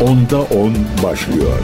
Onda 10 başlıyor.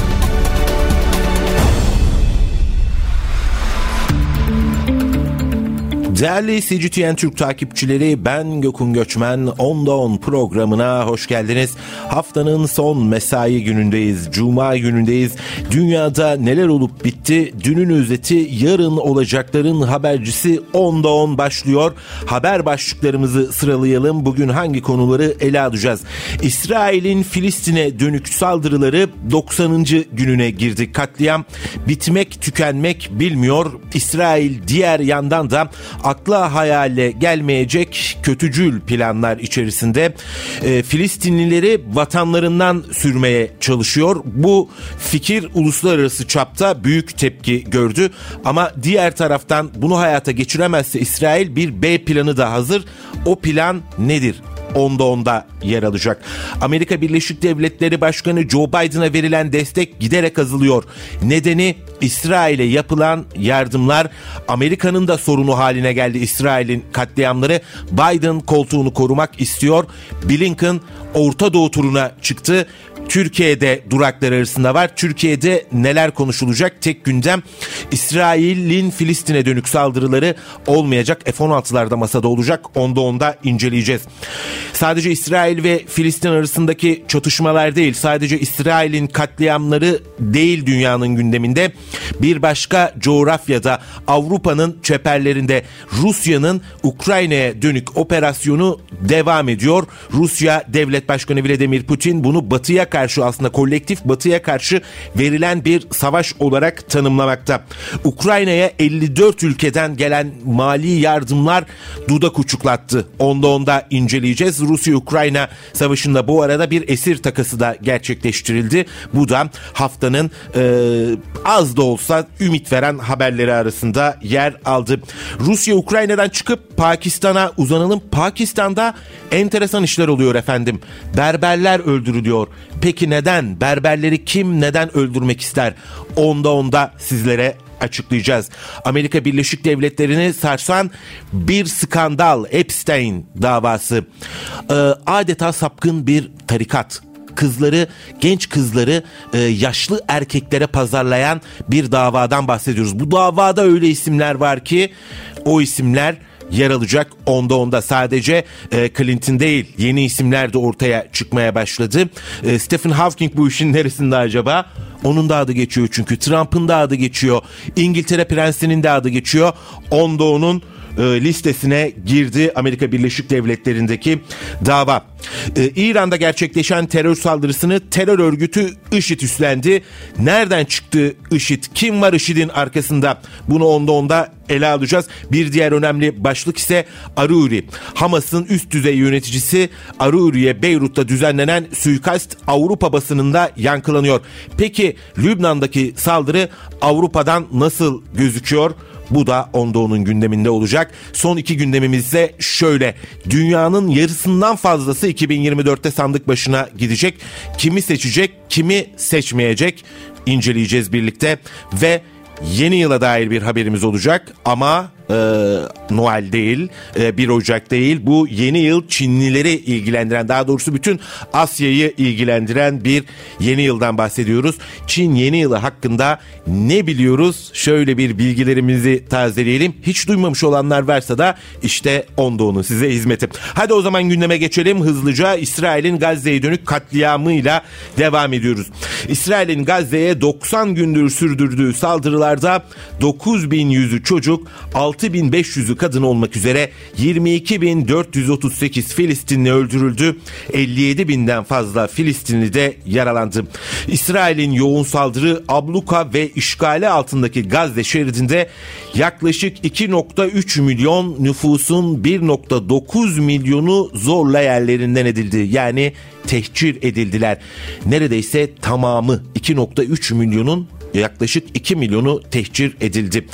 Değerli CGTN Türk takipçileri ben Gökün Göçmen 10'da 10 programına hoş geldiniz. Haftanın son mesai günündeyiz. Cuma günündeyiz. Dünyada neler olup bitti? Dünün özeti yarın olacakların habercisi 10'da 10 başlıyor. Haber başlıklarımızı sıralayalım. Bugün hangi konuları ele alacağız? İsrail'in Filistin'e dönük saldırıları 90. gününe girdi. Katliam bitmek tükenmek bilmiyor. İsrail diğer yandan da akla hayale gelmeyecek kötücül planlar içerisinde e, Filistinlileri vatanlarından sürmeye çalışıyor. Bu fikir uluslararası çapta büyük tepki gördü ama diğer taraftan bunu hayata geçiremezse İsrail bir B planı da hazır. O plan nedir? Onda onda yer alacak. Amerika Birleşik Devletleri Başkanı Joe Biden'a verilen destek giderek azalıyor. Nedeni İsrail'e yapılan yardımlar Amerika'nın da sorunu haline geldi İsrail'in katliamları. Biden koltuğunu korumak istiyor. Blinken Orta Doğu turuna çıktı. Türkiye'de duraklar arasında var. Türkiye'de neler konuşulacak? Tek gündem İsrail'in Filistin'e dönük saldırıları olmayacak. F-16'lar masada olacak. Onda onda inceleyeceğiz. Sadece İsrail ve Filistin arasındaki çatışmalar değil, sadece İsrail'in katliamları değil dünyanın gündeminde. Bir başka coğrafyada Avrupa'nın çeperlerinde Rusya'nın Ukrayna'ya dönük operasyonu devam ediyor. Rusya Devlet Başkanı Vladimir Putin bunu batıya karşı aslında kolektif batıya karşı verilen bir savaş olarak tanımlamakta. Ukrayna'ya 54 ülkeden gelen mali yardımlar dudak uçuklattı. Onda onda inceleyeceğiz. Rusya-Ukrayna savaşında bu arada bir esir takası da gerçekleştirildi. Bu da haftanın e, az da olsa ümit veren haberleri arasında yer aldı. Rusya Ukrayna'dan çıkıp Pakistan'a uzanalım. Pakistan'da enteresan işler oluyor efendim. Berberler öldürülüyor. Peki neden? Berberleri kim neden öldürmek ister? Onda onda sizlere açıklayacağız. Amerika Birleşik Devletleri'ni sarsan bir skandal Epstein davası. Ee, adeta sapkın bir tarikat kızları, genç kızları e, yaşlı erkeklere pazarlayan bir davadan bahsediyoruz. Bu davada öyle isimler var ki o isimler yer alacak. Onda onda sadece e, Clinton değil yeni isimler de ortaya çıkmaya başladı. E, Stephen Hawking bu işin neresinde acaba? Onun da adı geçiyor çünkü Trump'ın da adı geçiyor. İngiltere prensinin de adı geçiyor. Onda onun e, listesine girdi Amerika Birleşik Devletleri'ndeki dava. E, İran'da gerçekleşen terör saldırısını terör örgütü IŞİD üstlendi. Nereden çıktı IŞİD? Kim var IŞİD'in arkasında? Bunu onda onda ele alacağız. Bir diğer önemli başlık ise Aruri. Hamas'ın üst düzey yöneticisi Aruri'ye Beyrut'ta düzenlenen suikast Avrupa basınında yankılanıyor. Peki Lübnan'daki saldırı Avrupa'dan nasıl gözüküyor? Bu da onda onun gündeminde olacak. Son iki gündemimiz ise şöyle. Dünyanın yarısından fazlası 2024'te sandık başına gidecek. Kimi seçecek, kimi seçmeyecek inceleyeceğiz birlikte ve yeni yıla dair bir haberimiz olacak ama e, Noel değil, e, 1 Ocak değil. Bu yeni yıl Çinlileri ilgilendiren, daha doğrusu bütün Asya'yı ilgilendiren bir yeni yıldan bahsediyoruz. Çin yeni yılı hakkında ne biliyoruz? Şöyle bir bilgilerimizi tazeleyelim. Hiç duymamış olanlar varsa da işte onda onu size hizmetim. Hadi o zaman gündeme geçelim hızlıca. İsrail'in Gazze'ye dönük katliamıyla devam ediyoruz. İsrail'in Gazze'ye 90 gündür sürdürdüğü saldırılarda 9100'ü çocuk, 6500'ü kadın olmak üzere 22.438 Filistinli öldürüldü. 57 binden fazla Filistinli de yaralandı. İsrail'in yoğun saldırı abluka ve işgale altındaki Gazze şeridinde yaklaşık 2.3 milyon nüfusun 1.9 milyonu zorla yerlerinden edildi. Yani tehcir edildiler. Neredeyse tamamı 2.3 milyonun yaklaşık 2 milyonu tehcir edildi.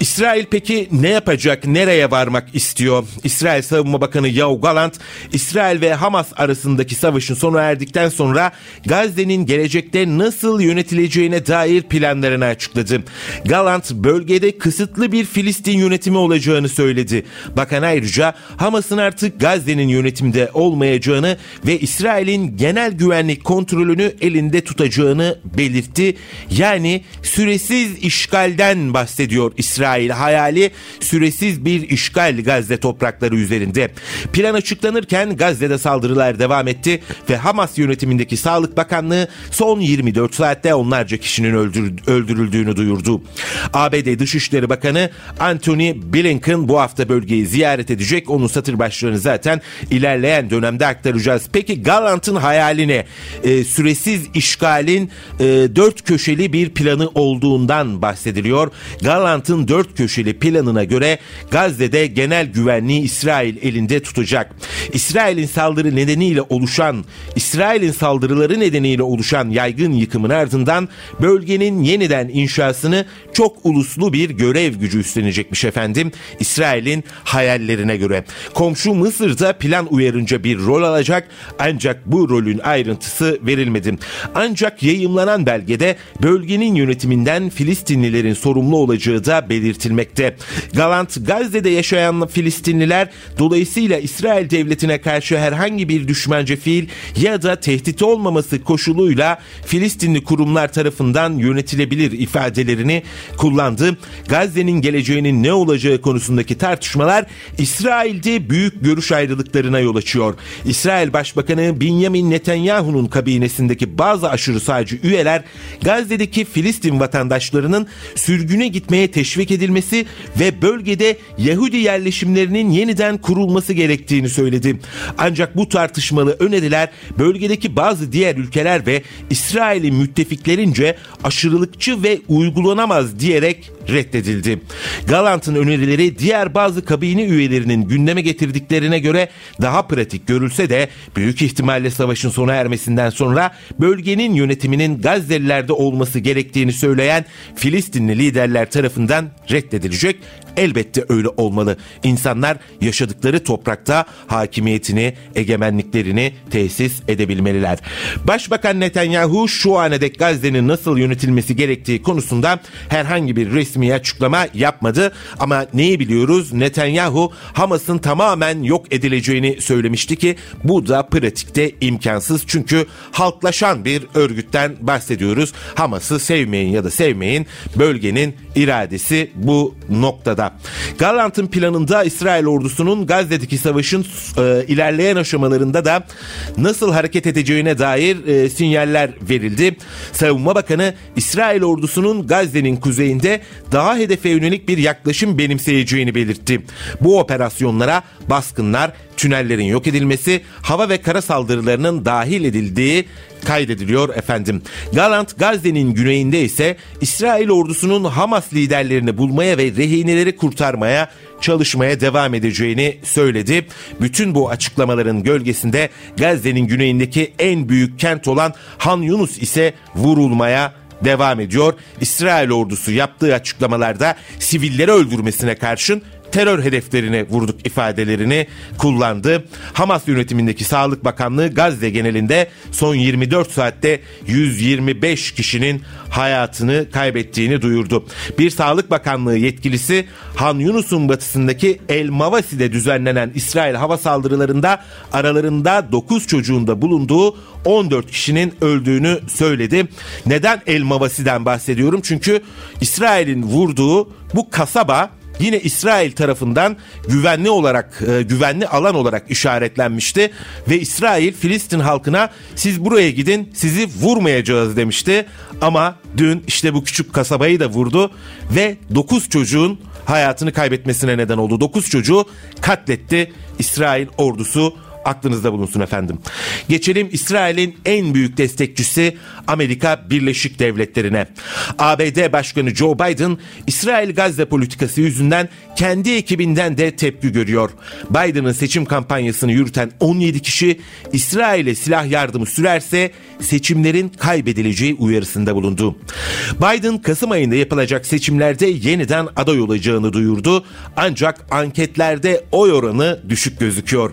İsrail peki ne yapacak, nereye varmak istiyor? İsrail Savunma Bakanı Yoav Galant, İsrail ve Hamas arasındaki savaşın sona erdikten sonra Gazze'nin gelecekte nasıl yönetileceğine dair planlarını açıkladı. Galant bölgede kısıtlı bir Filistin yönetimi olacağını söyledi. Bakan ayrıca Hamas'ın artık Gazze'nin yönetimde olmayacağını ve İsrail'in genel güvenlik kontrolünü elinde tutacağını belirtti. Yani süresiz işgalden bahsediyor İsrail hayali süresiz bir işgal Gazze toprakları üzerinde. Plan açıklanırken Gazze'de saldırılar devam etti ve Hamas yönetimindeki Sağlık Bakanlığı son 24 saatte onlarca kişinin öldürüldüğünü duyurdu. ABD Dışişleri Bakanı Anthony Blinken bu hafta bölgeyi ziyaret edecek. Onun satır başlarını zaten ilerleyen dönemde aktaracağız. Peki Galant'ın hayaline e, süresiz işgalin e, dört köşeli bir planı olduğundan bahsediliyor. Galant'ın dört köşeli planına göre Gazze'de genel güvenliği İsrail elinde tutacak. İsrail'in saldırı nedeniyle oluşan, İsrail'in saldırıları nedeniyle oluşan yaygın yıkımın ardından bölgenin yeniden inşasını çok uluslu bir görev gücü üstlenecekmiş efendim. İsrail'in hayallerine göre. Komşu Mısır'da plan uyarınca bir rol alacak ancak bu rolün ayrıntısı verilmedi. Ancak yayımlanan belgede bölgenin yönetiminden Filistinlilerin sorumlu olacağı da belirtilmekte. Galant Gazze'de yaşayan Filistinliler dolayısıyla İsrail devletine karşı herhangi bir düşmanca fiil ya da tehdit olmaması koşuluyla Filistinli kurumlar tarafından yönetilebilir ifadelerini kullandı. Gazze'nin geleceğinin ne olacağı konusundaki tartışmalar İsrail'de büyük görüş ayrılıklarına yol açıyor. İsrail Başbakanı Benjamin Netanyahu'nun kabinesindeki bazı aşırı sağcı üyeler Gazze'deki Filistin vatandaşlarının sürgüne gitmeye teşvik edilmesi ve bölgede Yahudi yerleşimlerinin yeniden kurulması gerektiğini söyledi. Ancak bu tartışmalı öneriler bölgedeki bazı diğer ülkeler ve İsrail'in müttefiklerince aşırılıkçı ve uygulanamaz diyerek reddedildi. Galant'ın önerileri diğer bazı kabine üyelerinin gündeme getirdiklerine göre daha pratik görülse de büyük ihtimalle savaşın sona ermesinden sonra bölgenin yönetiminin Gazze'lilerde olması gerektiğini söyleyen Filistinli liderler tarafından reddedilecek. Elbette öyle olmalı. İnsanlar yaşadıkları toprakta hakimiyetini, egemenliklerini tesis edebilmeliler. Başbakan Netanyahu şu ana dek Gazze'nin nasıl yönetilmesi gerektiği konusunda herhangi bir resmi açıklama yapmadı. Ama neyi biliyoruz? Netanyahu Hamas'ın tamamen yok edileceğini söylemişti ki bu da pratikte imkansız. Çünkü halklaşan bir örgütten bahsediyoruz. Hamas'ı sevmeyin ya da sevmeyin bölgenin iradesi bu noktada. Galant'ın planında İsrail ordusunun Gazze'deki savaşın e, ilerleyen aşamalarında da nasıl hareket edeceğine dair e, sinyaller verildi. Savunma Bakanı İsrail ordusunun Gazze'nin kuzeyinde daha hedefe yönelik bir yaklaşım benimseyeceğini belirtti. Bu operasyonlara baskınlar, tünellerin yok edilmesi, hava ve kara saldırılarının dahil edildiği kaydediliyor efendim. Galant Gazze'nin güneyinde ise İsrail ordusunun Hamas liderlerini bulmaya ve rehineleri kurtarmaya çalışmaya devam edeceğini söyledi. Bütün bu açıklamaların gölgesinde Gazze'nin güneyindeki en büyük kent olan Han Yunus ise vurulmaya devam ediyor. İsrail ordusu yaptığı açıklamalarda sivilleri öldürmesine karşın terör hedeflerine vurduk ifadelerini kullandı. Hamas yönetimindeki Sağlık Bakanlığı Gazze genelinde son 24 saatte 125 kişinin hayatını kaybettiğini duyurdu. Bir Sağlık Bakanlığı yetkilisi Han Yunus'un batısındaki El Mavasi'de düzenlenen İsrail hava saldırılarında aralarında 9 çocuğun da bulunduğu 14 kişinin öldüğünü söyledi. Neden El Mavasi'den bahsediyorum? Çünkü İsrail'in vurduğu bu kasaba yine İsrail tarafından güvenli olarak e, güvenli alan olarak işaretlenmişti ve İsrail Filistin halkına siz buraya gidin sizi vurmayacağız demişti ama dün işte bu küçük kasabayı da vurdu ve 9 çocuğun hayatını kaybetmesine neden oldu. 9 çocuğu katletti İsrail ordusu aklınızda bulunsun efendim. Geçelim İsrail'in en büyük destekçisi Amerika Birleşik Devletleri'ne. ABD Başkanı Joe Biden İsrail Gazze politikası yüzünden kendi ekibinden de tepki görüyor. Biden'ın seçim kampanyasını yürüten 17 kişi İsrail'e silah yardımı sürerse seçimlerin kaybedileceği uyarısında bulundu. Biden Kasım ayında yapılacak seçimlerde yeniden aday olacağını duyurdu ancak anketlerde oy oranı düşük gözüküyor.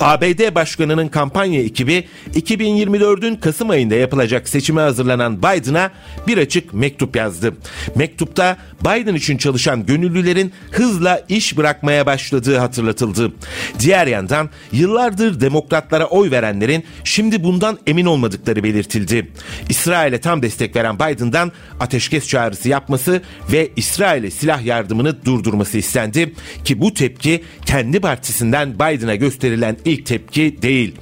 ABD Başkanı'nın kampanya ekibi 2024'ün Kasım ayında yapılacak seçime hazırlanan Biden'a bir açık mektup yazdı. Mektupta Biden için çalışan gönüllülerin hızla iş bırakmaya başladığı hatırlatıldı. Diğer yandan yıllardır demokratlara oy verenlerin şimdi bundan emin olmadıkları belirtildi. İsrail'e tam destek veren Biden'dan ateşkes çağrısı yapması ve İsrail'e silah yardımını durdurması istendi ki bu tepki kendi partisinden Biden'a gösterilen ilk tepki değil.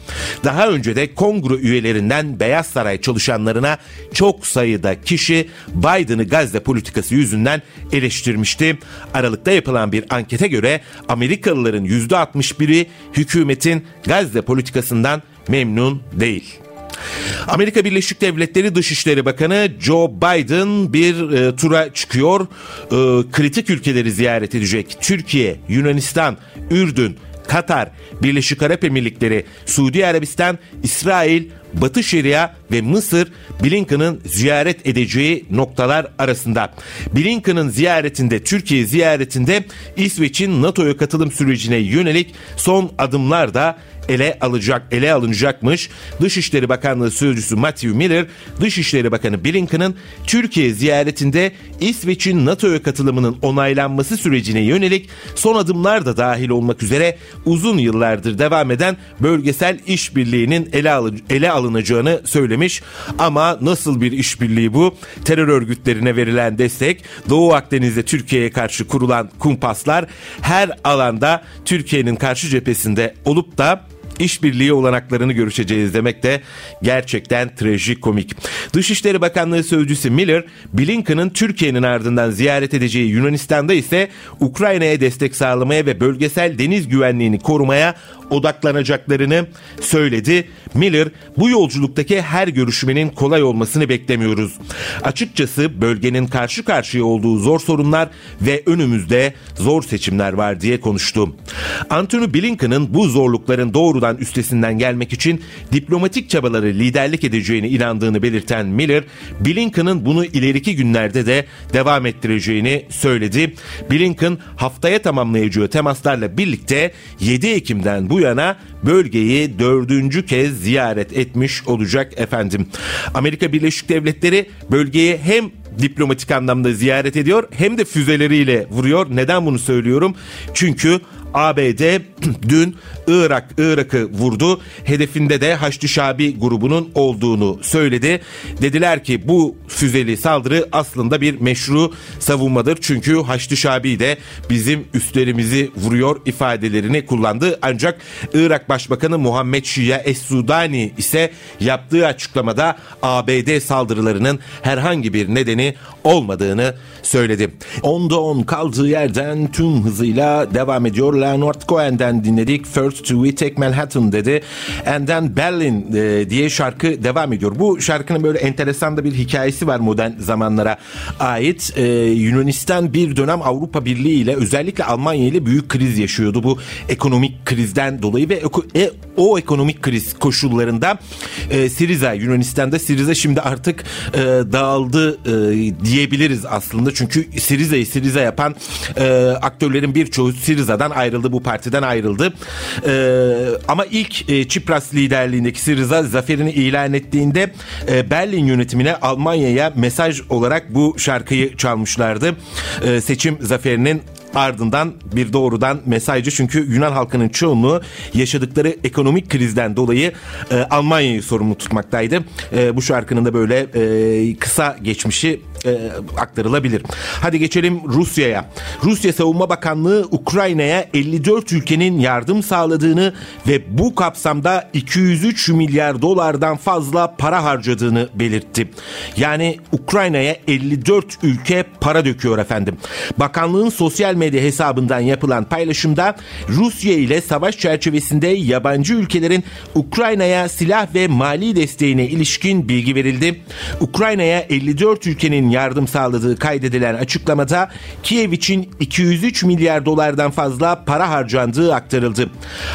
Daha önce de kongre üyelerinden Beyaz Saray çalışanlarına çok sayıda kişi Biden'ı Gazze politikası yüzünden eleştirmişti. Aralıkta yapılan bir ankete göre Amerikalıların %61'i hükümetin Gazze politikasından memnun değil. Amerika Birleşik Devletleri Dışişleri Bakanı Joe Biden bir e, tura çıkıyor. E, kritik ülkeleri ziyaret edecek. Türkiye, Yunanistan, Ürdün, Katar, Birleşik Arap Emirlikleri, Suudi Arabistan, İsrail, Batı Şeria ve Mısır Blinken'ın ziyaret edeceği noktalar arasında. Blinken'ın ziyaretinde Türkiye ziyaretinde İsveç'in NATO'ya katılım sürecine yönelik son adımlar da ele alacak ele alınacakmış. Dışişleri Bakanlığı sözcüsü Matthew Miller, Dışişleri Bakanı Blinken'ın Türkiye ziyaretinde İsveç'in NATO'ya katılımının onaylanması sürecine yönelik son adımlar da dahil olmak üzere uzun yıllardır devam eden bölgesel işbirliğinin ele, alın, ele alınacağını söylemiş. Ama nasıl bir işbirliği bu? Terör örgütlerine verilen destek, Doğu Akdeniz'de Türkiye'ye karşı kurulan kumpaslar her alanda Türkiye'nin karşı cephesinde olup da işbirliği olanaklarını görüşeceğiz demek de gerçekten trajikomik. Dışişleri Bakanlığı Sözcüsü Miller, Blinken'ın Türkiye'nin ardından ziyaret edeceği Yunanistan'da ise Ukrayna'ya destek sağlamaya ve bölgesel deniz güvenliğini korumaya odaklanacaklarını söyledi. Miller bu yolculuktaki her görüşmenin kolay olmasını beklemiyoruz. Açıkçası bölgenin karşı karşıya olduğu zor sorunlar ve önümüzde zor seçimler var diye konuştu. Anthony Blinken'ın bu zorlukların doğrudan üstesinden gelmek için diplomatik çabaları liderlik edeceğine inandığını belirten Miller, Blinken'ın bunu ileriki günlerde de devam ettireceğini söyledi. Blinken haftaya tamamlayacağı temaslarla birlikte 7 Ekim'den bu yana bölgeyi dördüncü kez ziyaret etmiş olacak efendim. Amerika Birleşik Devletleri bölgeyi hem diplomatik anlamda ziyaret ediyor hem de füzeleriyle vuruyor. Neden bunu söylüyorum? Çünkü ABD dün Irak Irak'ı vurdu. Hedefinde de Haçlı Şabi grubunun olduğunu söyledi. Dediler ki bu füzeli saldırı aslında bir meşru savunmadır. Çünkü Haçlı Şabi de bizim üstlerimizi vuruyor ifadelerini kullandı. Ancak Irak Başbakanı Muhammed Şia Es-Sudani ise yaptığı açıklamada ABD saldırılarının herhangi bir nedeni olmadığını söyledi. Onda on kaldığı yerden tüm hızıyla devam ediyor. Leonard Cohen'den dinledik. First to We Take Manhattan dedi. And then Berlin e, diye şarkı devam ediyor. Bu şarkının böyle enteresan da bir hikayesi var modern zamanlara ait. E, Yunanistan bir dönem Avrupa Birliği ile özellikle Almanya ile büyük kriz yaşıyordu. Bu ekonomik krizden dolayı ve e, o ekonomik kriz koşullarında e, Siriza Yunanistan'da Siriza şimdi artık e, dağıldı e, diyebiliriz aslında. Çünkü Siriza'yı Siriza yapan e, aktörlerin birçoğu Siriza'dan ayrıldı. Bu partiden ayrıldı. E, ama ilk e, Çipras liderliğindeki Siriza zaferini ilan ettiğinde e, Berlin yönetimine Almanya'ya mesaj olarak bu şarkıyı çalmışlardı. E, seçim zaferinin ardından bir doğrudan mesajcı çünkü Yunan halkının çoğunluğu yaşadıkları ekonomik krizden dolayı e, Almanya'yı sorumlu tutmaktaydı. E, bu şarkının da böyle e, kısa geçmişi e, aktarılabilir. Hadi geçelim Rusya'ya. Rusya Savunma Bakanlığı Ukrayna'ya 54 ülkenin yardım sağladığını ve bu kapsamda 203 milyar dolardan fazla para harcadığını belirtti. Yani Ukrayna'ya 54 ülke para döküyor efendim. Bakanlığın sosyal medya hesabından yapılan paylaşımda Rusya ile savaş çerçevesinde yabancı ülkelerin Ukrayna'ya silah ve mali desteğine ilişkin bilgi verildi. Ukrayna'ya 54 ülkenin yardım sağladığı kaydedilen açıklamada Kiev için 203 milyar dolardan fazla para harcandığı aktarıldı.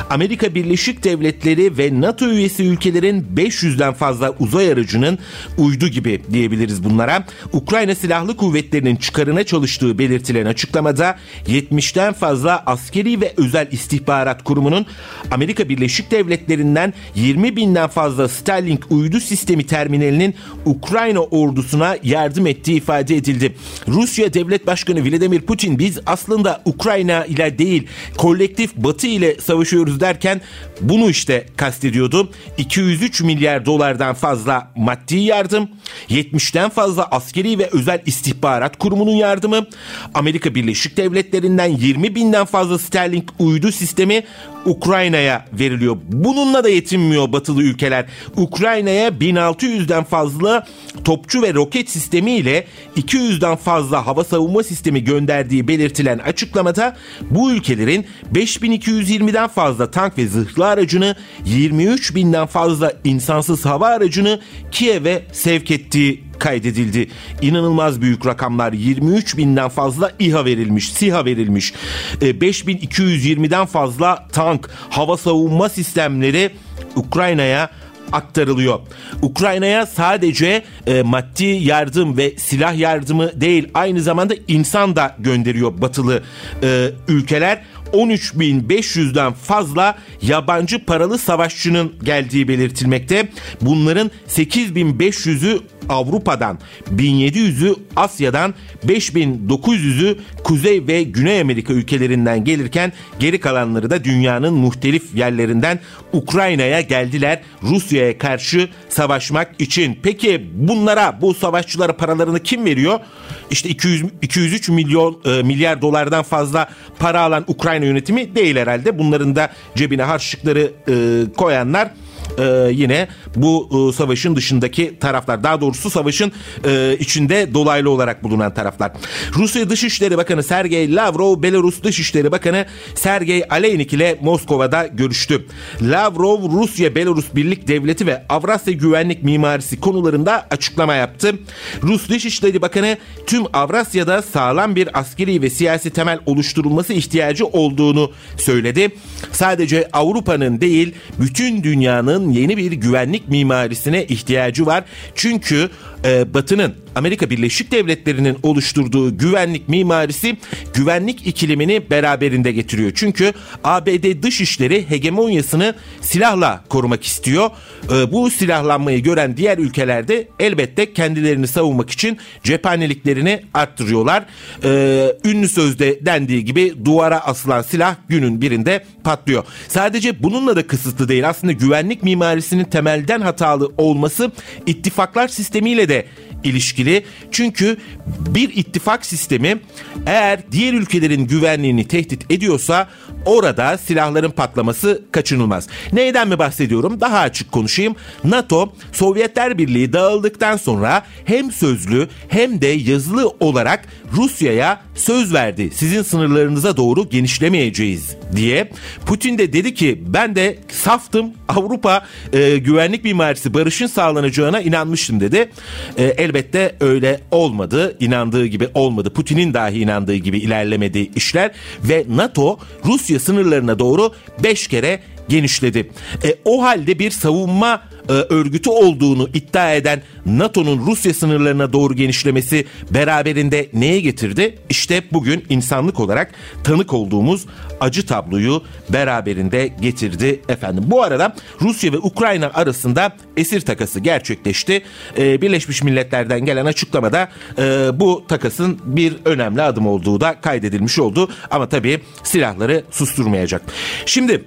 Amerika Birleşik Devletleri ve NATO üyesi ülkelerin 500'den fazla uzay aracının uydu gibi diyebiliriz bunlara. Ukrayna Silahlı Kuvvetleri'nin çıkarına çalıştığı belirtilen açıklamada 70'ten fazla askeri ve özel istihbarat kurumunun Amerika Birleşik Devletleri'nden 20 binden fazla Starlink uydu sistemi terminalinin Ukrayna ordusuna yardım ettiği ifade edildi. Rusya Devlet Başkanı Vladimir Putin biz aslında Ukrayna ile değil kolektif Batı ile savaşıyoruz derken bunu işte kastediyordu. 203 milyar dolardan fazla maddi yardım, 70'ten fazla askeri ve özel istihbarat kurumunun yardımı, Amerika Birleşik Devletleri'nden 20 binden fazla Sterling uydu sistemi Ukrayna'ya veriliyor. Bununla da yetinmiyor batılı ülkeler. Ukrayna'ya 1600'den fazla topçu ve roket sistemi ile 200'den fazla hava savunma sistemi gönderdiği belirtilen açıklamada bu ülkelerin 5220'den fazla tank ve zırhlı aracını 23 binden fazla insansız hava aracını Kiev'e sevk ettiği kaydedildi. İnanılmaz büyük rakamlar 23 binden fazla İHA verilmiş, SİHA verilmiş. 5220'den fazla tank, hava savunma sistemleri Ukrayna'ya aktarılıyor. Ukrayna'ya sadece e, maddi yardım ve silah yardımı değil aynı zamanda insan da gönderiyor batılı e, ülkeler. 13.500'den fazla yabancı paralı savaşçının geldiği belirtilmekte. Bunların 8.500'ü Avrupa'dan, 1700'ü Asya'dan, 5900'ü Kuzey ve Güney Amerika ülkelerinden gelirken geri kalanları da dünyanın muhtelif yerlerinden Ukrayna'ya geldiler Rusya'ya karşı savaşmak için. Peki bunlara bu savaşçılara paralarını kim veriyor? İşte 200 203 milyon e, milyar dolardan fazla para alan Ukrayna yönetimi değil herhalde. Bunların da cebine harçlıkları e, koyanlar e, yine bu e, savaşın dışındaki taraflar daha doğrusu savaşın e, içinde dolaylı olarak bulunan taraflar. Rusya Dışişleri Bakanı Sergey Lavrov Belarus Dışişleri Bakanı Sergey Aleynik ile Moskova'da görüştü. Lavrov Rusya Belarus Birlik Devleti ve Avrasya Güvenlik Mimarisi konularında açıklama yaptı. Rus Dışişleri Bakanı tüm Avrasya'da sağlam bir askeri ve siyasi temel oluşturulması ihtiyacı olduğunu söyledi. Sadece Avrupa'nın değil bütün dünyanın yeni bir güvenlik mimarisine ihtiyacı var. Çünkü e, Batı'nın Amerika Birleşik Devletleri'nin oluşturduğu güvenlik mimarisi güvenlik ikilimini beraberinde getiriyor. Çünkü ABD dışişleri hegemonyasını silahla korumak istiyor. E, bu silahlanmayı gören diğer ülkelerde elbette kendilerini savunmak için cephaneliklerini arttırıyorlar. E, ünlü sözde dendiği gibi duvara asılan silah günün birinde patlıyor. Sadece bununla da kısıtlı değil. Aslında güvenlik mimarisinin temelden hatalı olması ittifaklar sistemiyle de ilişkili. Çünkü bir ittifak sistemi eğer diğer ülkelerin güvenliğini tehdit ediyorsa orada silahların patlaması kaçınılmaz. Neyden mi bahsediyorum? Daha açık konuşayım. NATO Sovyetler Birliği dağıldıktan sonra hem sözlü hem de yazılı olarak Rusya'ya söz verdi. Sizin sınırlarınıza doğru genişlemeyeceğiz diye. Putin de dedi ki ben de saftım Avrupa e, güvenlik mimarisi barışın sağlanacağına inanmıştım dedi. E, elbette öyle olmadı. İnandığı gibi olmadı. Putin'in dahi inandığı gibi ilerlemedi işler ve NATO Rusya sınırlarına doğru 5 kere genişledi. E, o halde bir savunma e, örgütü olduğunu iddia eden NATO'nun Rusya sınırlarına doğru genişlemesi beraberinde neye getirdi? İşte bugün insanlık olarak tanık olduğumuz acı tabloyu beraberinde getirdi efendim. Bu arada Rusya ve Ukrayna arasında esir takası gerçekleşti. E, Birleşmiş Milletler'den gelen açıklamada e, bu takasın bir önemli adım olduğu da kaydedilmiş oldu. Ama tabii silahları susturmayacak. Şimdi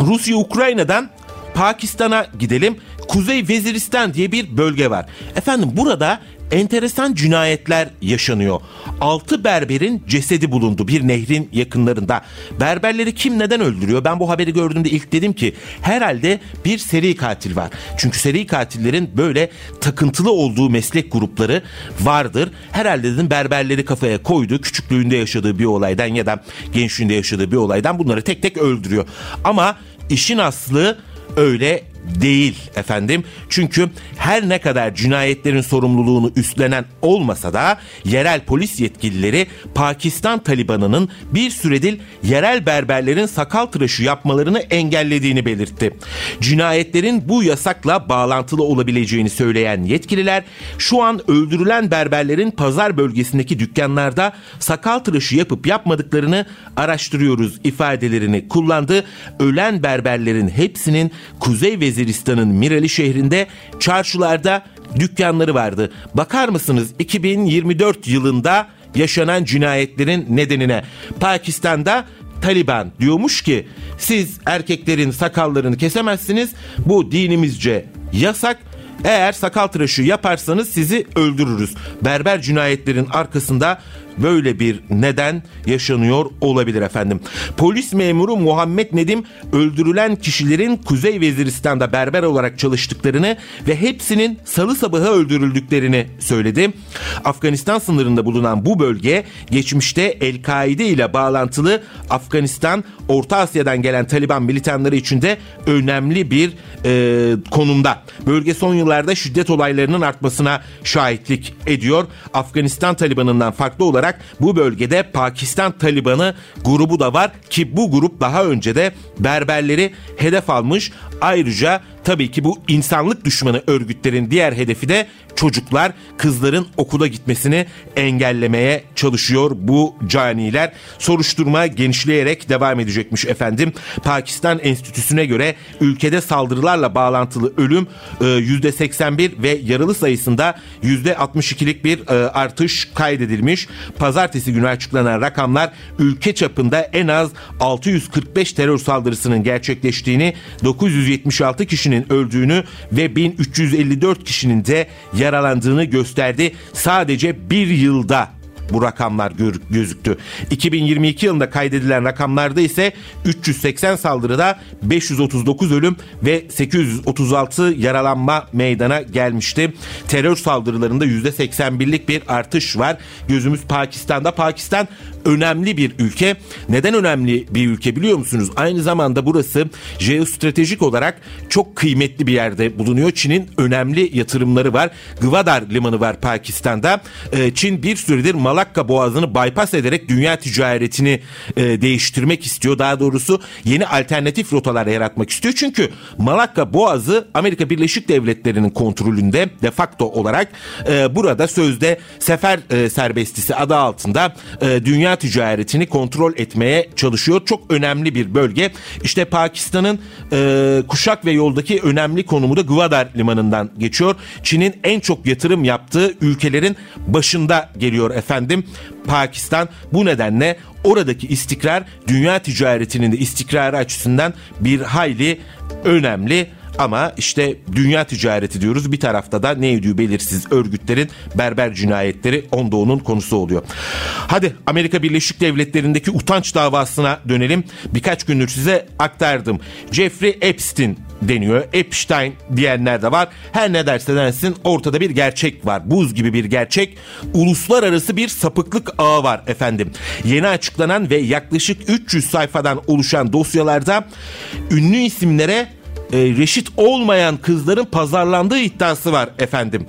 Rusya Ukrayna'dan Pakistan'a gidelim. Kuzey Veziristan diye bir bölge var. Efendim burada enteresan cinayetler yaşanıyor. 6 berberin cesedi bulundu bir nehrin yakınlarında. Berberleri kim neden öldürüyor? Ben bu haberi gördüğümde ilk dedim ki herhalde bir seri katil var. Çünkü seri katillerin böyle takıntılı olduğu meslek grupları vardır. Herhalde dedim berberleri kafaya koydu. Küçüklüğünde yaşadığı bir olaydan ya da gençliğinde yaşadığı bir olaydan bunları tek tek öldürüyor. Ama işin aslı öyle değil efendim. Çünkü her ne kadar cinayetlerin sorumluluğunu üstlenen olmasa da yerel polis yetkilileri Pakistan Talibanı'nın bir süredir yerel berberlerin sakal tıraşı yapmalarını engellediğini belirtti. Cinayetlerin bu yasakla bağlantılı olabileceğini söyleyen yetkililer şu an öldürülen berberlerin pazar bölgesindeki dükkanlarda sakal tıraşı yapıp yapmadıklarını araştırıyoruz ifadelerini kullandı. Ölen berberlerin hepsinin Kuzey ve Veziristan'ın Mirali şehrinde çarşılarda dükkanları vardı. Bakar mısınız 2024 yılında yaşanan cinayetlerin nedenine. Pakistan'da Taliban diyormuş ki siz erkeklerin sakallarını kesemezsiniz. Bu dinimizce yasak. Eğer sakal tıraşı yaparsanız sizi öldürürüz. Berber cinayetlerin arkasında böyle bir neden yaşanıyor olabilir efendim. Polis memuru Muhammed Nedim öldürülen kişilerin Kuzey Veziristan'da berber olarak çalıştıklarını ve hepsinin salı sabahı öldürüldüklerini söyledi. Afganistan sınırında bulunan bu bölge geçmişte El-Kaide ile bağlantılı Afganistan, Orta Asya'dan gelen Taliban militanları için de önemli bir e, konumda. Bölge son yıllarda şiddet olaylarının artmasına şahitlik ediyor. Afganistan Taliban'ından farklı olarak olarak bu bölgede Pakistan Talibanı grubu da var ki bu grup daha önce de berberleri hedef almış. Ayrıca tabii ki bu insanlık düşmanı örgütlerin diğer hedefi de çocuklar, kızların okula gitmesini engellemeye çalışıyor bu caniler. Soruşturma genişleyerek devam edecekmiş efendim. Pakistan Enstitüsü'ne göre ülkede saldırılarla bağlantılı ölüm %81 e, ve yaralı sayısında %62'lik bir e, artış kaydedilmiş. Pazartesi günü açıklanan rakamlar ülke çapında en az 645 terör saldırısının gerçekleştiğini, 976 kişinin öldüğünü ve 1354 kişinin de yaralandığını gösterdi. Sadece bir yılda bu rakamlar gözüktü. 2022 yılında kaydedilen rakamlarda ise 380 saldırıda 539 ölüm ve 836 yaralanma meydana gelmişti. Terör saldırılarında %81'lik bir artış var. Gözümüz Pakistan'da. Pakistan önemli bir ülke. Neden önemli bir ülke biliyor musunuz? Aynı zamanda burası jeostratejik olarak çok kıymetli bir yerde bulunuyor. Çin'in önemli yatırımları var. Gwadar limanı var Pakistan'da. Ee, Çin bir süredir Malakka boğazını bypass ederek dünya ticaretini e, değiştirmek istiyor. Daha doğrusu yeni alternatif rotalar yaratmak istiyor. Çünkü Malakka boğazı Amerika Birleşik Devletleri'nin kontrolünde de facto olarak e, burada sözde sefer e, serbestisi adı altında dünya dünya ticaretini kontrol etmeye çalışıyor. Çok önemli bir bölge. İşte Pakistan'ın e, kuşak ve yoldaki önemli konumu da Gwadar limanından geçiyor. Çin'in en çok yatırım yaptığı ülkelerin başında geliyor efendim. Pakistan bu nedenle oradaki istikrar dünya ticaretinin de istikrarı açısından bir hayli önemli. Ama işte dünya ticareti diyoruz bir tarafta da ne ediyor belirsiz örgütlerin berber cinayetleri onda onun konusu oluyor. Hadi Amerika Birleşik Devletleri'ndeki utanç davasına dönelim. Birkaç gündür size aktardım. Jeffrey Epstein deniyor. Epstein diyenler de var. Her ne derse densin ortada bir gerçek var. Buz gibi bir gerçek. Uluslararası bir sapıklık ağı var efendim. Yeni açıklanan ve yaklaşık 300 sayfadan oluşan dosyalarda ünlü isimlere e, reşit olmayan kızların pazarlandığı iddiası var efendim.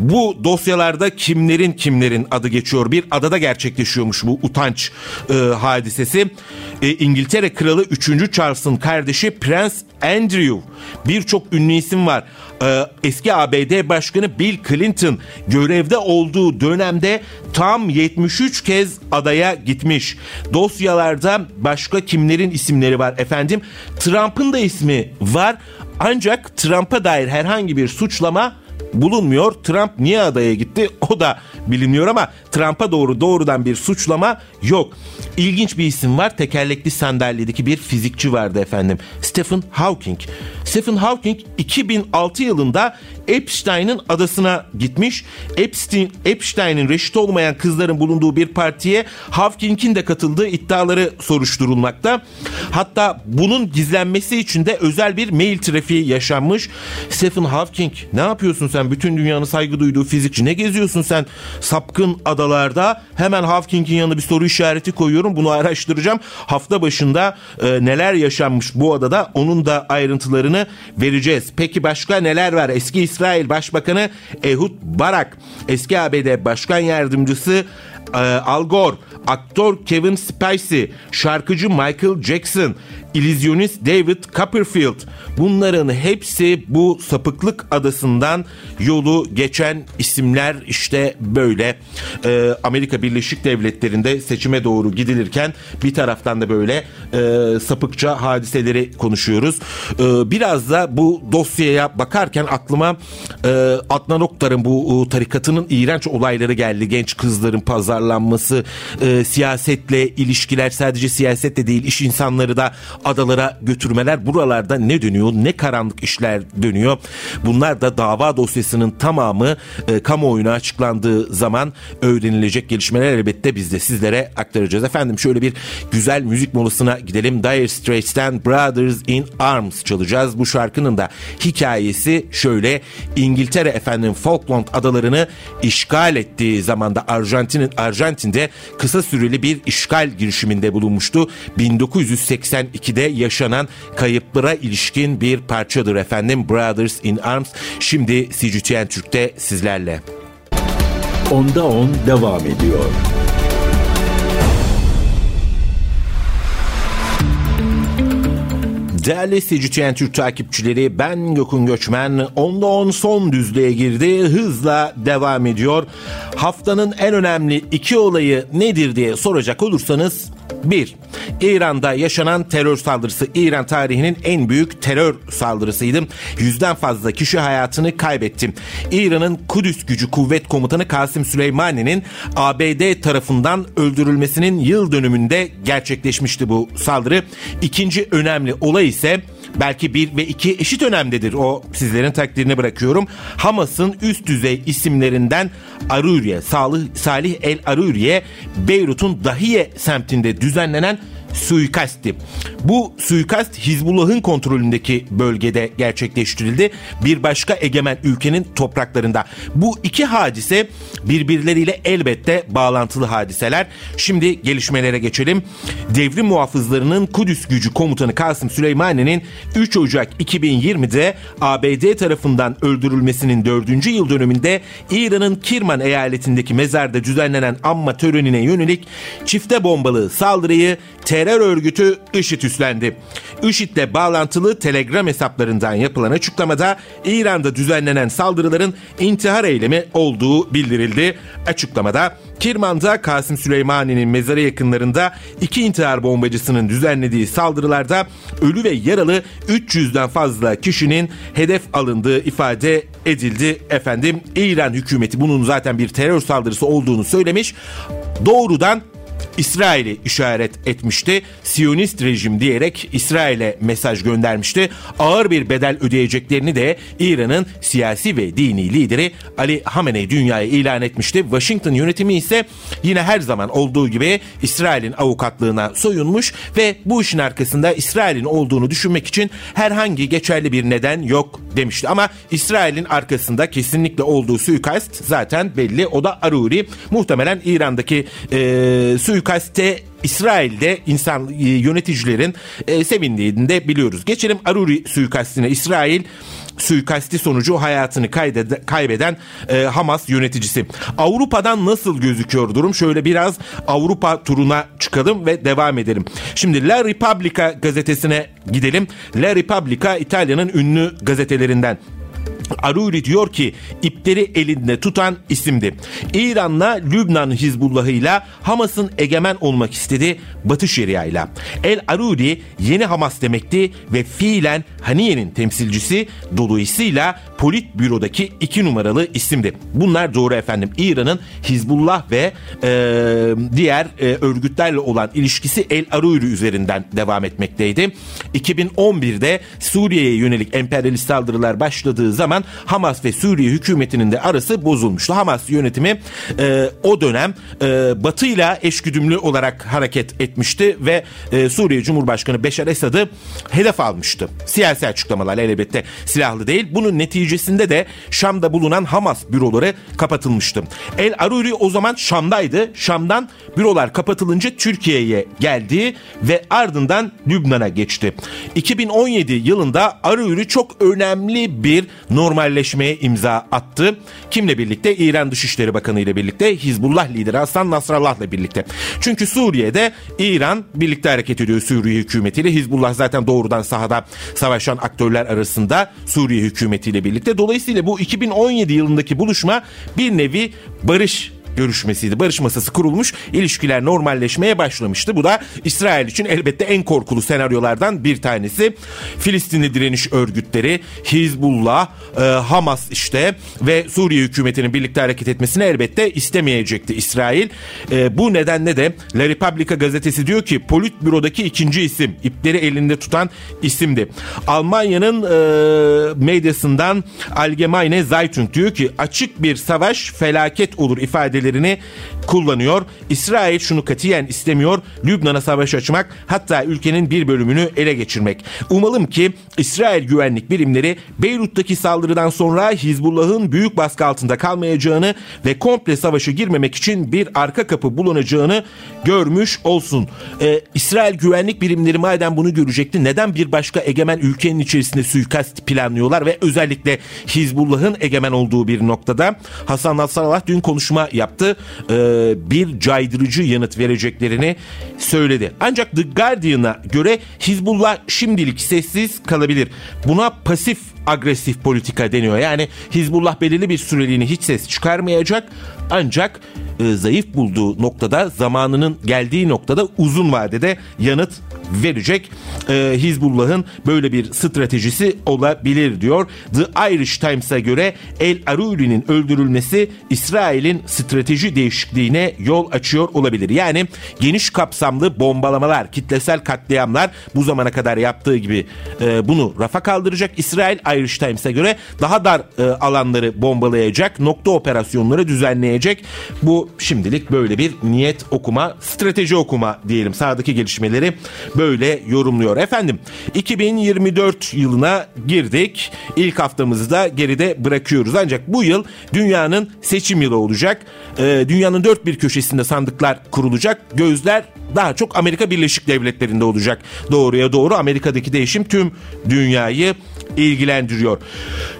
Bu dosyalarda kimlerin kimlerin adı geçiyor. Bir adada gerçekleşiyormuş bu utanç e, hadisesi. E, İngiltere Kralı 3. Charles'ın kardeşi Prens Andrew. Birçok ünlü isim var. E, eski ABD Başkanı Bill Clinton görevde olduğu dönemde tam 73 kez adaya gitmiş. Dosyalarda başka kimlerin isimleri var efendim? Trump'ın da ismi var. Ancak Trump'a dair herhangi bir suçlama bulunmuyor. Trump niye adaya gitti? O da bilinmiyor ama Trump'a doğru doğrudan bir suçlama yok. İlginç bir isim var. Tekerlekli sandalyedeki bir fizikçi vardı efendim. Stephen Hawking. Stephen Hawking 2006 yılında Epstein'in adasına gitmiş. Epstein, Epstein'in reşit olmayan kızların bulunduğu bir partiye Hawking'in de katıldığı iddiaları soruşturulmakta. Hatta bunun gizlenmesi için de özel bir mail trafiği yaşanmış. Stephen Hawking ne yapıyorsun sen? Bütün dünyanın saygı duyduğu fizikçi. Ne geziyorsun sen sapkın adalarda? Hemen Hawking'in yanına bir soru işareti koyuyorum. Bunu araştıracağım. Hafta başında e, neler yaşanmış bu adada onun da ayrıntılarını vereceğiz. Peki başka neler var? Eski İsrail Başbakanı Ehud Barak, eski ABD Başkan Yardımcısı e, Al Gore, aktör Kevin Spacey, şarkıcı Michael Jackson, illüzyonist David Copperfield bunların hepsi bu sapıklık adasından yolu geçen isimler işte böyle ee, Amerika Birleşik Devletleri'nde seçime doğru gidilirken bir taraftan da böyle e, sapıkça hadiseleri konuşuyoruz. Ee, biraz da bu dosyaya bakarken aklıma e, Adnan Oktar'ın bu e, tarikatının iğrenç olayları geldi. Genç kızların pazarlanması, e, siyasetle ilişkiler sadece siyasetle değil iş insanları da adalara götürmeler buralarda ne dönüyor ne karanlık işler dönüyor. Bunlar da dava dosyasının tamamı e, kamuoyuna açıklandığı zaman öğrenilecek gelişmeler elbette biz de sizlere aktaracağız. Efendim şöyle bir güzel müzik molasına gidelim. Dire Straits'ten Brothers in Arms çalacağız. Bu şarkının da hikayesi şöyle İngiltere efendim Falkland adalarını işgal ettiği zamanda Arjantin'in Arjantin'de kısa süreli bir işgal girişiminde bulunmuştu. 1982'de yaşanan kayıplara ilişkin bir parçadır efendim Brothers in Arms. Şimdi CGTN Türk'te sizlerle. Onda 10 devam ediyor. Değerli CGTN Türk takipçileri ben Gökün Göçmen. Onda 10 son düzlüğe girdi. Hızla devam ediyor. Haftanın en önemli iki olayı nedir diye soracak olursanız 1. İran'da yaşanan terör saldırısı İran tarihinin en büyük terör saldırısıydı. Yüzden fazla kişi hayatını kaybetti. İran'ın Kudüs Gücü Kuvvet Komutanı Kasım Süleymani'nin ABD tarafından öldürülmesinin yıl dönümünde gerçekleşmişti bu saldırı. İkinci önemli olay ise belki bir ve iki eşit önemlidir. O sizlerin takdirine bırakıyorum. Hamas'ın üst düzey isimlerinden Aruriye, Salih, Salih El Aruriye, Beyrut'un Dahiye semtinde düzenlenen suikasti. Bu suikast Hizbullah'ın kontrolündeki bölgede gerçekleştirildi. Bir başka egemen ülkenin topraklarında. Bu iki hadise birbirleriyle elbette bağlantılı hadiseler. Şimdi gelişmelere geçelim. Devrim muhafızlarının Kudüs gücü komutanı Kasım Süleymani'nin 3 Ocak 2020'de ABD tarafından öldürülmesinin 4. yıl dönümünde İran'ın Kirman eyaletindeki mezarda düzenlenen anma törenine yönelik çifte bombalı saldırıyı terör örgütü IŞİD üstlendi. IŞİD'le bağlantılı Telegram hesaplarından yapılan açıklamada İran'da düzenlenen saldırıların intihar eylemi olduğu bildirildi. Açıklamada Kirman'da Kasım Süleymani'nin mezarı yakınlarında iki intihar bombacısının düzenlediği saldırılarda ölü ve yaralı 300'den fazla kişinin hedef alındığı ifade edildi. Efendim İran hükümeti bunun zaten bir terör saldırısı olduğunu söylemiş. Doğrudan İsrail'i işaret etmişti. Siyonist rejim diyerek İsrail'e mesaj göndermişti. Ağır bir bedel ödeyeceklerini de İran'ın siyasi ve dini lideri Ali Hamenei dünyaya ilan etmişti. Washington yönetimi ise yine her zaman olduğu gibi İsrail'in avukatlığına soyunmuş ve bu işin arkasında İsrail'in olduğunu düşünmek için herhangi geçerli bir neden yok demişti. Ama İsrail'in arkasında kesinlikle olduğu suikast zaten belli. O da Aruri. Muhtemelen İran'daki e, suikaste İsrail'de insan e, yöneticilerin e, sevindiğini de biliyoruz. Geçelim Aruri suikastine. İsrail suikasti sonucu hayatını kaybeden e, Hamas yöneticisi. Avrupa'dan nasıl gözüküyor durum? Şöyle biraz Avrupa turuna çıkalım ve devam edelim. Şimdi La Repubblica gazetesine gidelim. La Repubblica İtalya'nın ünlü gazetelerinden. Aruri diyor ki ipleri elinde tutan isimdi. İran'la Lübnan Hizbullah'ıyla Hamas'ın egemen olmak istedi Batı Şeria'yla. El Aruri yeni Hamas demekti ve fiilen Haniye'nin temsilcisi dolayısıyla Politbüro'daki iki numaralı isimdi. Bunlar doğru efendim. İran'ın Hizbullah ve e, diğer e, örgütlerle olan ilişkisi El Aruri üzerinden devam etmekteydi. 2011'de Suriye'ye yönelik emperyalist saldırılar başladığı zaman Hamas ve Suriye hükümetinin de arası bozulmuştu. Hamas yönetimi e, o dönem e, Batı ile eşgüdümlü olarak hareket etmişti ve e, Suriye Cumhurbaşkanı Beşar Esad'ı hedef almıştı. Siyasi açıklamalar elbette silahlı değil. Bunun neticesinde de Şam'da bulunan Hamas büroları kapatılmıştı. El Aruri o zaman Şam'daydı. Şam'dan bürolar kapatılınca Türkiye'ye geldi ve ardından Lübnan'a geçti. 2017 yılında Aruri çok önemli bir normalleşmeye imza attı. Kimle birlikte? İran Dışişleri Bakanı ile birlikte, Hizbullah lideri Hasan Nasrallah ile birlikte. Çünkü Suriye'de İran birlikte hareket ediyor Suriye hükümetiyle. Hizbullah zaten doğrudan sahada savaşan aktörler arasında Suriye hükümetiyle birlikte. Dolayısıyla bu 2017 yılındaki buluşma bir nevi barış görüşmesiydi. Barış masası kurulmuş, ilişkiler normalleşmeye başlamıştı. Bu da İsrail için elbette en korkulu senaryolardan bir tanesi. Filistinli direniş örgütleri, Hizbullah, e, Hamas işte ve Suriye hükümetinin birlikte hareket etmesini elbette istemeyecekti İsrail. E, bu nedenle de La Repubblica gazetesi diyor ki Politbüro'daki ikinci isim, ipleri elinde tutan isimdi. Almanya'nın e, medyasından Allgemeine Zeitung diyor ki açık bir savaş felaket olur ifadeleri ifadelerini kullanıyor. İsrail şunu katiyen istemiyor. Lübnan'a savaş açmak hatta ülkenin bir bölümünü ele geçirmek. Umalım ki İsrail güvenlik birimleri Beyrut'taki saldırıdan sonra Hizbullah'ın büyük baskı altında kalmayacağını ve komple savaşa girmemek için bir arka kapı bulunacağını görmüş olsun. Ee, İsrail güvenlik birimleri madem bunu görecekti neden bir başka egemen ülkenin içerisinde suikast planlıyorlar ve özellikle Hizbullah'ın egemen olduğu bir noktada Hasan Nasrallah dün konuşma yaptı. Ee, bir caydırıcı yanıt vereceklerini söyledi. Ancak The Guardian'a göre Hizbullah şimdilik sessiz kalabilir. Buna pasif agresif politika deniyor. Yani Hizbullah belirli bir süreliğine hiç ses çıkarmayacak ancak e, zayıf bulduğu noktada zamanının geldiği noktada uzun vadede yanıt verecek. E, Hizbullah'ın böyle bir stratejisi olabilir diyor. The Irish Times'a göre El Aruri'nin öldürülmesi İsrail'in strateji değişikliğine yol açıyor olabilir. Yani geniş kapsamlı bombalamalar, kitlesel katliamlar bu zamana kadar yaptığı gibi e, bunu rafa kaldıracak. İsrail Irish Times'a göre daha dar e, alanları bombalayacak, nokta operasyonları düzenleyecek. Bu şimdilik böyle bir niyet okuma, strateji okuma diyelim. Sağdaki gelişmeleri böyle yorumluyor. Efendim 2024 yılına girdik. İlk haftamızı da geride bırakıyoruz. Ancak bu yıl dünyanın seçim yılı olacak. Ee, dünyanın dört bir köşesinde sandıklar kurulacak. Gözler daha çok Amerika Birleşik Devletleri'nde olacak. Doğruya doğru Amerika'daki değişim tüm dünyayı ilgilendiriyor.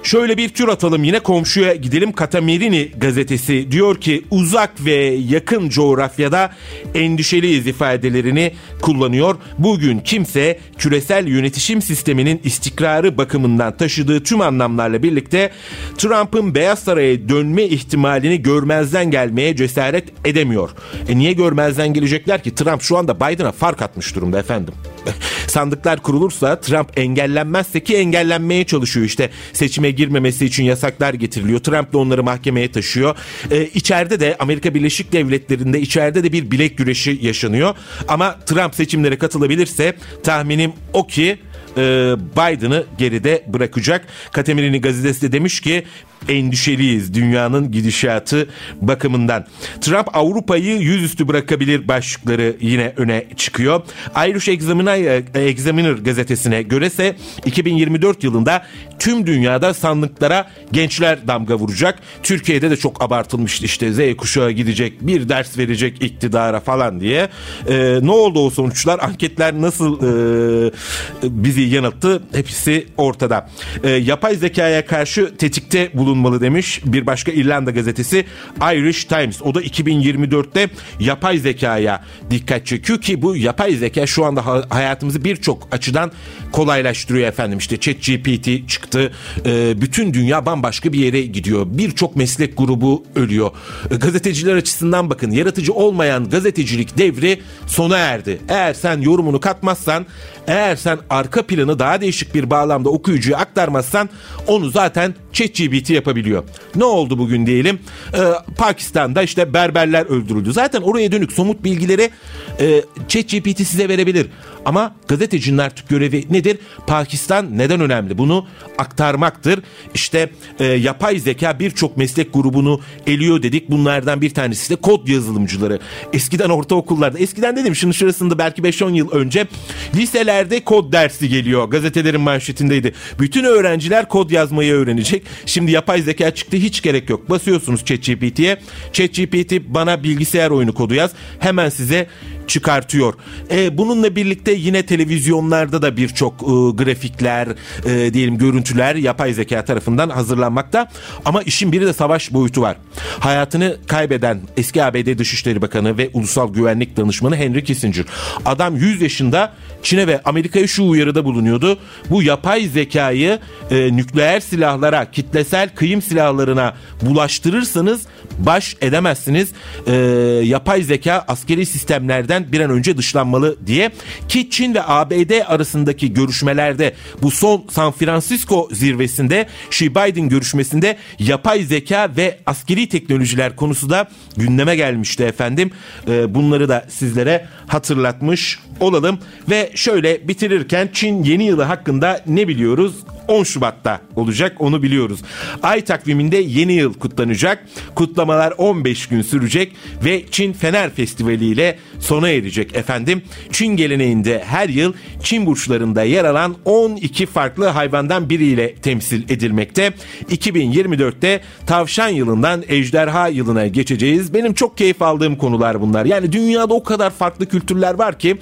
Şöyle bir tür atalım yine komşuya gidelim. Katamirini gazetesi diyor ki uzak ve yakın coğrafyada endişeliyiz ifadelerini kullanıyor. Bugün kimse küresel yönetişim sisteminin istikrarı bakımından taşıdığı tüm anlamlarla birlikte Trump'ın Beyaz Saray'a dönme ihtimalini görmezden gelmeye cesaret edemiyor. E niye görmezden gelecekler ki? Trump şu anda Biden'a fark atmış durumda efendim. Sandıklar kurulursa Trump engellenmezse ki engellenmeye çalışıyor işte seçime girmemesi için yasaklar getiriliyor. Trump da onları mahkemeye taşıyor. Ee, içeride de Amerika Birleşik Devletleri'nde içeride de bir bilek güreşi yaşanıyor. Ama Trump seçimlere katılabilirse tahminim o ki e, Biden'ı geride bırakacak. Katemirini gazetesi de demiş ki endişeliyiz dünyanın gidişatı bakımından. Trump Avrupa'yı yüzüstü bırakabilir başlıkları yine öne çıkıyor. Irish Examiner, Examiner gazetesine görese 2024 yılında tüm dünyada sandıklara gençler damga vuracak. Türkiye'de de çok abartılmıştı işte Z kuşağı gidecek bir ders verecek iktidara falan diye. Ee, ne oldu o sonuçlar? Anketler nasıl e, bizi yanılttı. Hepsi ortada. E, yapay zekaya karşı tetikte bulunmalı demiş bir başka İrlanda gazetesi Irish Times. O da 2024'te yapay zekaya dikkat çekiyor ki bu yapay zeka şu anda hayatımızı birçok açıdan kolaylaştırıyor efendim. İşte ChatGPT çıktı. E, bütün dünya bambaşka bir yere gidiyor. Birçok meslek grubu ölüyor. E, gazeteciler açısından bakın yaratıcı olmayan gazetecilik devri sona erdi. Eğer sen yorumunu katmazsan, eğer sen arka planı daha değişik bir bağlamda okuyucuya aktarmazsan onu zaten ChatGPT yapabiliyor. Ne oldu bugün diyelim? Ee, Pakistan'da işte berberler öldürüldü. Zaten oraya dönük somut bilgileri e, ChatGPT size verebilir. Ama gazetecinin artık görevi nedir? Pakistan neden önemli? Bunu aktarmaktır. İşte e, yapay zeka birçok meslek grubunu eliyor dedik. Bunlardan bir tanesi de kod yazılımcıları. Eskiden ortaokullarda, eskiden dedim şimdi şurasında belki 5-10 yıl önce liselerde kod dersi geliyor. Gazetelerin manşetindeydi. Bütün öğrenciler kod yazmayı öğrenecek. Şimdi yapay zeka çıktı hiç gerek yok. Basıyorsunuz ChatGPT'ye. ChatGPT bana bilgisayar oyunu kodu yaz. Hemen size çıkartıyor. E, bununla birlikte yine televizyonlarda da birçok e, grafikler, e, diyelim görüntüler yapay zeka tarafından hazırlanmakta. Ama işin biri de savaş boyutu var. Hayatını kaybeden eski ABD Dışişleri Bakanı ve Ulusal Güvenlik Danışmanı Henry Kissinger. Adam 100 yaşında Çin'e ve Amerika'ya şu uyarıda bulunuyordu. Bu yapay zekayı e, nükleer silahlara, kitlesel kıyım silahlarına bulaştırırsanız baş edemezsiniz. E, yapay zeka askeri sistemlerden bir an önce dışlanmalı diye ki Çin ve ABD arasındaki görüşmelerde bu son San Francisco zirvesinde Xi Biden görüşmesinde yapay zeka ve askeri teknolojiler konusu da gündeme gelmişti efendim. E, bunları da sizlere hatırlatmış olalım ve şöyle bitirirken Çin yeni yılı hakkında ne biliyoruz? 10 Şubat'ta olacak onu biliyoruz. Ay takviminde yeni yıl kutlanacak. Kutlamalar 15 gün sürecek ve Çin Fener Festivali ile sona erecek efendim. Çin geleneğinde her yıl Çin burçlarında yer alan 12 farklı hayvandan biriyle temsil edilmekte. 2024'te tavşan yılından ejderha yılına geçeceğiz. Benim çok keyif aldığım konular bunlar. Yani dünyada o kadar farklı kültürler var ki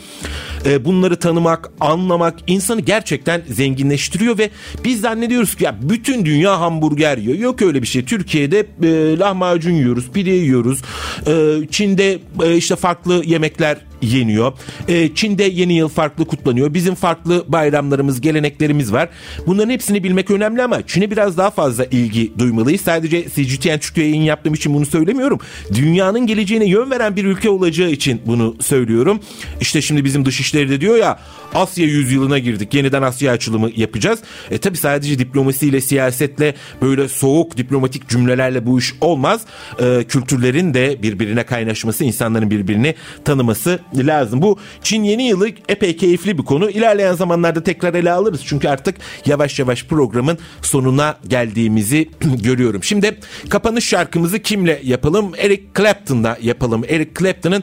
e, bunları tanımak, anlamak insanı gerçekten zenginleştiriyor ve biz zannediyoruz ki ya bütün dünya hamburger yiyor. Yok öyle bir şey. Türkiye'de e, lahmacun yiyoruz, pide yiyoruz. E, Çin'de e, işte farklı yemekler yeniyor. E, Çin'de yeni yıl farklı kutlanıyor. Bizim farklı bayramlarımız, geleneklerimiz var. Bunların hepsini bilmek önemli ama Çin'e biraz daha fazla ilgi duymalıyız. Sadece CGTN Türkiye yayın yaptığım için bunu söylemiyorum. Dünyanın geleceğine yön veren bir ülke olacağı için bunu söylüyorum. İşte şimdi bizim dışişleri de diyor ya Asya yüzyılına girdik. Yeniden Asya açılımı yapacağız. E tabi sadece diplomasiyle, siyasetle böyle soğuk diplomatik cümlelerle bu iş olmaz. E, kültürlerin de birbirine kaynaşması, insanların birbirini tanıması lazım. Bu Çin yeni yılı epey keyifli bir konu. İlerleyen zamanlarda tekrar ele alırız. Çünkü artık yavaş yavaş programın sonuna geldiğimizi görüyorum. Şimdi kapanış şarkımızı kimle yapalım? Eric Clapton'la yapalım. Eric Clapton'ın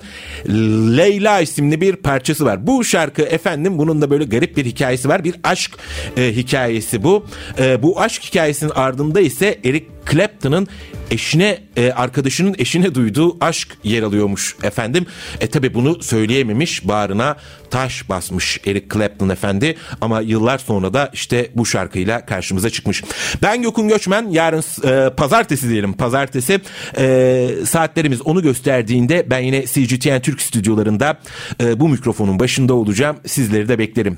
Leyla isimli bir parçası var. Bu şarkı efendim bunun da böyle garip bir hikayesi var. Bir aşk e, hikayesi bu. E, bu aşk hikayesinin ardında ise Eric Clapton'ın eşine e, arkadaşının eşine duyduğu aşk yer alıyormuş efendim. E tabi bunu söyleyememiş bağrına taş basmış Eric Clapton efendi ama yıllar sonra da işte bu şarkıyla karşımıza çıkmış. Ben Gökün Göçmen yarın e, pazartesi diyelim pazartesi e, saatlerimiz onu gösterdiğinde ben yine CGTN Türk stüdyolarında e, bu mikrofonun başında olacağım. Sizleri de beklerim.